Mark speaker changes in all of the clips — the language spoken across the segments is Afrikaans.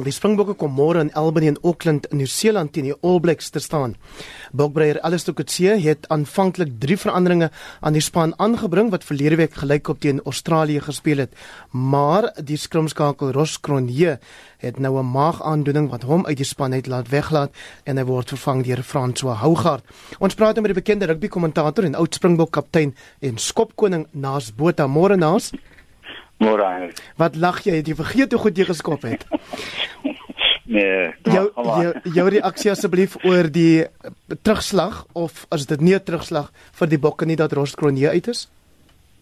Speaker 1: Die Springbokke kom môre in Albany en Auckland in Nieu-Seeland teen die All Blacks te staan. Bokbreier Alistair Coetzee het aanvanklik 3 veranderinge aan die span aangebring wat verlede week gelykop teen Australië gespeel het, maar die skrimskakel Ross Cronje het nou 'n maagaandoening wat hom uit die span uit laat weglaat en hy word vervang deur François Hougaard. Ons praat nou met die bekende rugby kommentator en oud Springbok kaptein en skopkoning Naas Botha. Môre Naas.
Speaker 2: Môre.
Speaker 1: Wat lag jy? Het jy vergeet hoe goed jy geskop het?
Speaker 2: nee.
Speaker 1: Jou jou, jou reaksie asseblief oor die terugslag of as dit nie 'n terugslag vir die bokke nie dat Roskronie uit is?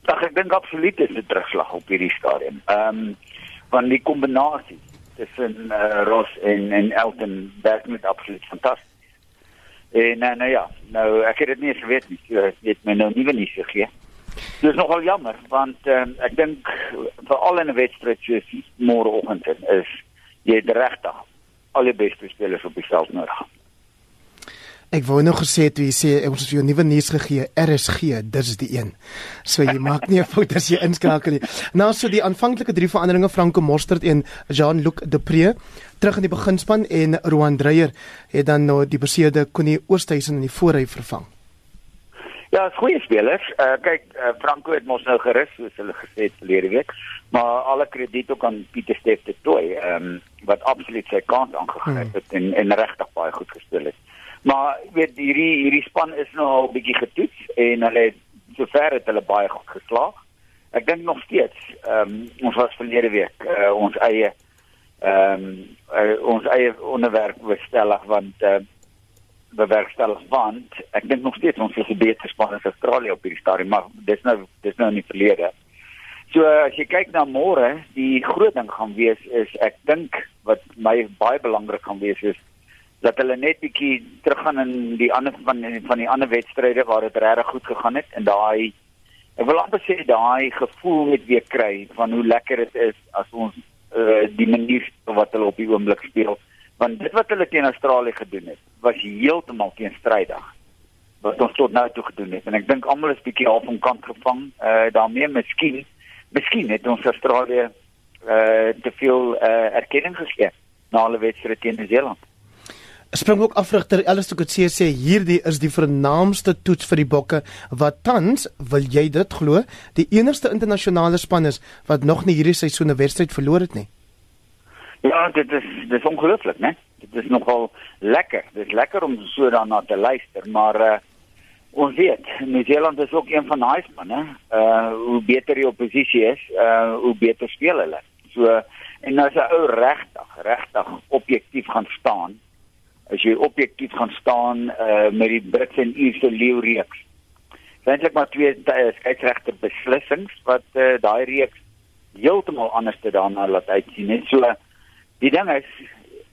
Speaker 2: Ag ek dink absoluut is 'n terugslag op hierdie stadium. Ehm um, van die kombinasie tussen uh, Ros en en Elton werk met absoluut fantasties. En nou nou ja, nou ek het dit nie geweet nie. Jy het my nou nie wenigs gegee. Dit is nogal jammer want uh, ek dink veral in 'n wedstryd soos môreoggend is jy regtig al die beste spelers op die veld nodig.
Speaker 1: Ek wou nog gesê toe jy sê ons het jou nuwe nuus gegee, RSG, dis die een. So jy maak nie 'n fout as jy inskakel nie. Nou so die aanvanklike drie veranderinge Franco Mostert en Jean-Luc Depree terug in die beginspan en Roan Dreyer het dan nou die beseerde Connie Oosthuizen in die voorry vervang.
Speaker 2: Ja, is goeie spelers. Uh kyk, uh, Franco het mos nou gerus soos hulle gesê het verlede week, maar alle krediet ook aan Pieter Steff te toe, ehm um, wat absoluut sy kant aangegryp het hmm. en en regtig baie goed gespeel het. Maar weet hierdie hierdie span is nou al bietjie getoets en hulle het sover het hulle baie goed geslaag. Ek dink nog steeds, ehm um, ons was verlede week uh, ons eie ehm um, uh, ons eie onderwerp bestellig want uh, bewerkstellig want ek dink nog steeds ons is beter span as Australië op hierdie stadium maar dis nou dis nou in die verlede. So as jy kyk na môre, die groot ding gaan wees is ek dink wat my baie belangrik gaan wees is dat hulle net bietjie teruggaan in die ander van van die ander wedstryde waar dit regtig goed gegaan het en daai ek wil amper sê daai gevoel net weer kry van hoe lekker dit is as ons uh, die manier wat hulle op die oomblik speel want dit wat hulle teen Australië gedoen het was heeltemal teenstrydig wat ons tot nou toe gedoen het. En ek dink almal is bietjie half om kant gevang. Uh, daarmee miskien miskien het ons Australië uh, te veel uh, erkenning gegee na hulle wedstryd teen Nieu-Seeland
Speaker 1: Springbok afrigter Alistair Coetzee sê hierdie is die vernaamste toets vir die bokke wat tans wil jy dit glo die enigste internasionale span is wat nog nie hierdie seisoen 'n wedstryd verloor het nie
Speaker 2: Ja, dit is dit is ongelooflik, né? Dit is nogal lekker. Dit is lekker om so daarna te luister, maar uh ons weet, Nieu-Seeland is ook een van daai spanne. Uh hoe beter die oppositie is, uh hoe beter speel hulle. So en as 'n ou regtig, regtig objektief gaan staan, as jy objektief gaan staan uh met die Brits en Ierse leeu reeks. Eintlik maar twee skeieregter beslissings wat uh daai reeks heeltemal anders te daarna laat uitsien, net so Die ding is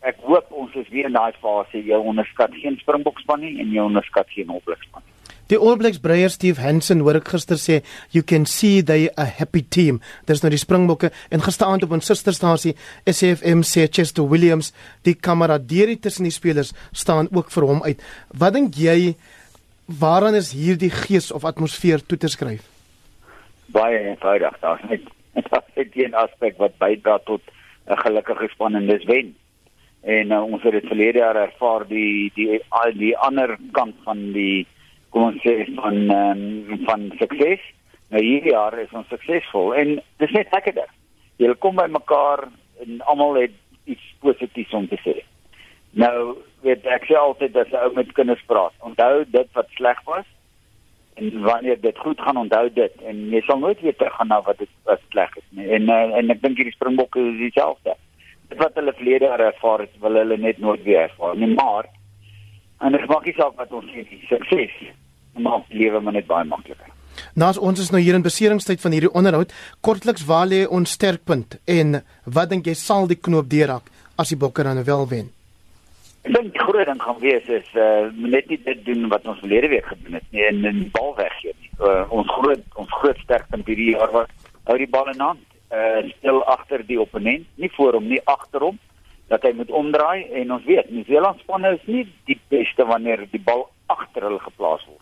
Speaker 2: ek hoop ons is weer in daai fase jy onderskat geen springbokspan nie en jy onderskat geen oblikspan nie.
Speaker 1: Die All Blacks breier Steve Hansen hoor ek gister sê you can see they a happy team. Dis nou die Springbokke en gisteraand op ons susterstasie SFM sê Chester Williams die kameraderie tussen die spelers staan ook vir hom uit. Wat dink jy waaraan is hierdie gees of atmosfeer toe te skryf?
Speaker 2: Baie eenvoudig. Daar's net daar's net 'n aspek wat bydra tot 'n gelukkige span en dis wen. En uh, ons het dit verlede jaar ervaar die die al die ander kant van die kom ons sê van um, van sukses. Nou hierdie jaar is ons suksesvol en dis net lekkerder. Jy kom by mekaar en almal het iets positiefs om te sê. Nou weet ek sê altyd as 'n ou met kinders praat, onthou dit wat sleg was en wanneer dit goed gaan onthou dit. En jy sal nooit weer teruggaan na wat dit was sleg is nie. En uh, en ek dink hierdie springbokke is dieselfde. Wat hulle jaar ervaar het wil hulle net nooit weer ervaar nie. Maar en dit maak nie saak wat ons sê sukses maar lewe maar net baie makliker.
Speaker 1: Nou ons is nou hier in beseringstyd van hierdie onderhoud. Kortliks waar lê ons sterkpunt en wat dink jy sal die knoop deurhak as die bokke dan wel wen
Speaker 2: Ek dink die groot ding gaan wees is uh net nie dit doen wat ons verlede week gedoen het nie en die bal weggee nie. Uh, ons groot ons groot sterkpunt hierdie jaar was hou die bal in hand. Uh stil agter die opponent, nie voor hom nie, agter hom dat hy moet omdraai en ons weet, New Zealand spanne is nie die beste wanneer die bal agter hulle geplaas word.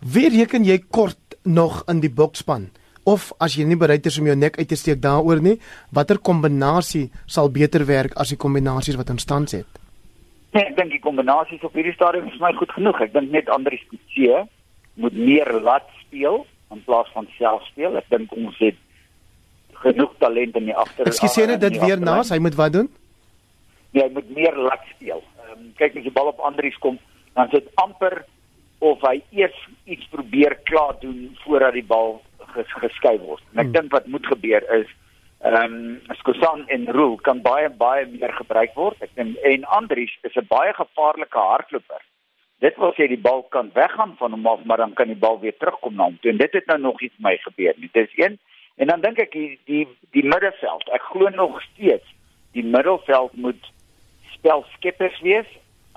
Speaker 1: Wie reken jy kort nog in die boksspan of as jy nie bereid is om jou nek uit te steek daaroor nie, watter kombinasie sal beter werk as die kombinasies wat ons tans het?
Speaker 2: Nee, ek dink die kombinasies op hierdie stadium is my goed genoeg. Ek dink net Andri Skutse moet meer laat speel in plaas van self speel. Ek dink ons het genoeg talent in die agter.
Speaker 1: Ekskuus net dit weer na, hy moet wat doen?
Speaker 2: Nee, hy moet meer laat speel. Ehm um, kyk as die bal op Andries kom, dan sit amper of hy eers iets probeer klaar doen voordat die bal ges geskei word. En ek hmm. dink wat moet gebeur is ehm um, Skosan en Roel kan baie baie meer gebruik word. Ek dink en Andries is 'n baie gevaarlike hardloper. Dit wil sê die bal kan weggaan van hom af, maar dan kan die bal weer terugkom na hom toe. En dit het nou nog iets my gebeur nie. Dis een En dan dink ek die die die middelveld. Ek glo nog steeds die middelveld moet spelskeppers wees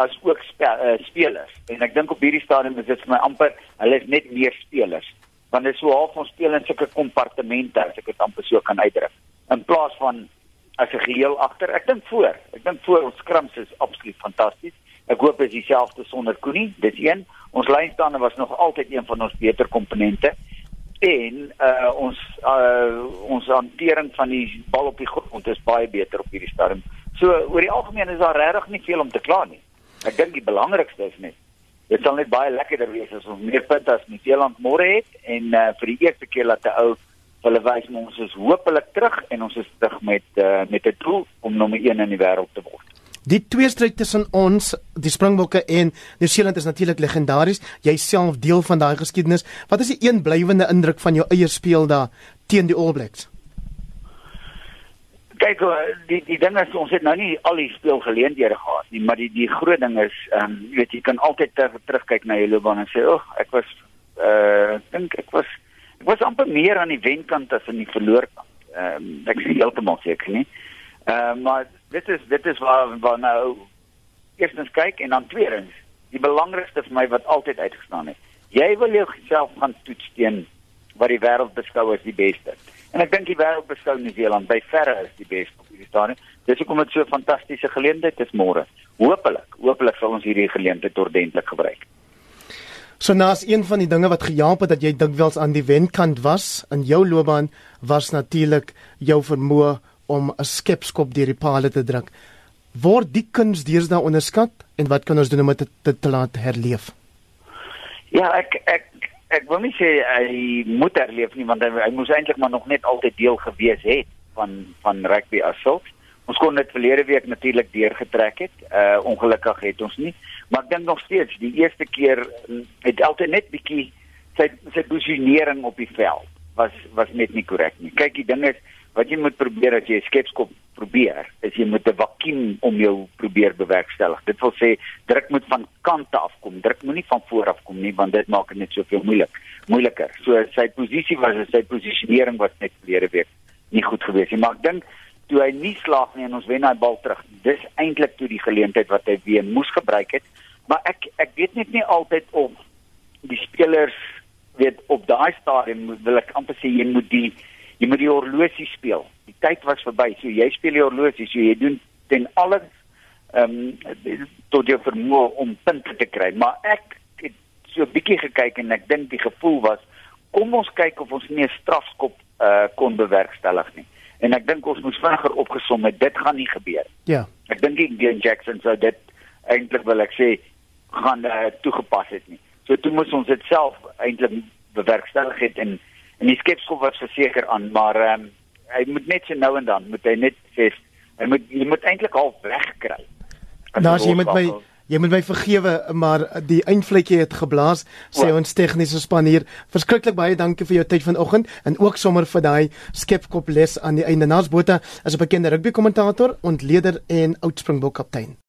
Speaker 2: as ook spe, uh, spelers. En ek dink op hierdie stadium is dit vir my amper hulle is net meer spelers. Want dit is so half ons speel in sulke kompartemente as ek dit amper so kan uitdruk. In plaas van as 'n geheel agter. Ek dink voor. Ek dink voor ons skrums is absoluut fantasties. Ek hoop is dieselfde sonder Koenie. Dis een. Ons lynstande was nog altyd een van ons beter komponente en uh ons uh ons hantering van die bal op die grond is baie beter op hierdie stadium. So oor die algemeen is daar regtig nie veel om te kla nie. Ek dink die belangrikste is net dit sal net baie lekkerder wees as ons meer punte as Nieu-Seeland môre het en uh vir die eerste keer laat 'n ou hulle wys ons is hopelik terug en ons is terug met uh met 'n doel om nommer 1 in die wêreld te word.
Speaker 1: Die twee stryd tussen ons, die Springbokke en Nieu-Seeland is natuurlik legendaries. Jy self deel van daai geskiedenis. Wat is die een blywende indruk van jou eie speel daar teen die All Blacks?
Speaker 2: Kyk, eh, die die ding is ons het nou nie al die speelgeleenthede gehad nie, maar die die groot ding is, ehm um, jy weet jy kan altyd ter, terugkyk na jou loopbaan en sê, "Ag, oh, ek was uh dink ek was ek was amper meer aan die wenkant as aan die verloorkant." Ehm um, ek sê heeltemal seker nie. Ehm uh, maar dit is dit is waar waar nou eerstens kyk en dan tweedens die belangrikste vir my wat altyd uitgestaan het. Jy wil jouself gaan toets teen wat die wêreld beskou as die beste. En ek dink die wêreld beskou Nieu-Seeland by verre as die beste op hierdie stadium. Dis hoekom dit so 'n fantastiese geleentheid is môre. Hoopelik, hoopelik sal ons hierdie geleentheid ordentlik gebruik.
Speaker 1: So naas een van die dinge wat gehelp het dat jy dikwels aan die wenkant was in jou loopbaan was natuurlik jou vermoë om 'n skepskop deur die palle te druk. Word die kuns deesdae onderskat en wat kan ons doen om dit te, te laat herleef?
Speaker 2: Ja, ek ek ek wil nie sê hy moet herleef nie want hy, hy moes eintlik maar nog net altyd deel gewees het van van rugby assault. Ons kon dit verlede week natuurlik deurgetrek het. Uh ongelukkig het ons nie, maar ek dink nog steeds die eerste keer mm, het altyd net bietjie sy sy posisionering op die veld was was net nie korrek nie. Kyk, die ding is wat jy moet probeer as jy 'n skepskop probeer, is jy moet 'n vakuum om jou probeer bewerkstellig. Dit wil sê druk moet van kante af kom. Druk moenie van voor af kom nie want dit maak dit net soveel moeilik, moeiliker. So sy posisie was sy posisionering was net verlede week nie goed gewees nie. Maar ek dink toe hy nie slaag nie en ons wen daai bal terug. Dis eintlik toe die geleentheid wat hy weer moes gebruik het. Maar ek ek weet net nie altyd of die spelers weet op daai stadium wil ek amper sê jy moet die jy moet die horlosie speel. Die tyd was verby. So jy speel die horlosie, so jy doen ten alles ehm um, tot jou vermoë om punte te kry. Maar ek het so 'n bietjie gekyk en ek dink die gevoel was kom ons kyk of ons nie 'n strafskop uh kon bewerkstellig nie. En ek dink ons moes vinniger opgesom het. Dit gaan nie gebeur.
Speaker 1: Ja.
Speaker 2: Ek dink die Glenn Jackson sou dit eintlik wil ek sê gaan uh, toegepas het nie. So toe moes ons dit self eintlik bewerkstellig het en en die skepskop was verseker aan maar ehm um, hy moet net so nou en dan moet hy net sê hy moet jy moet eintlik half wegkry.
Speaker 1: Nou as jy met my jy moet my vergewe maar die eindvletjie het geblaas sê ja. ons tegniese span hier verskriklik baie dankie vir jou tyd vanoggend en ook sommer vir daai skepkop les aan die einde Naas Botha as 'n bekende rugby kommentator ontleder en oud Springbok kaptein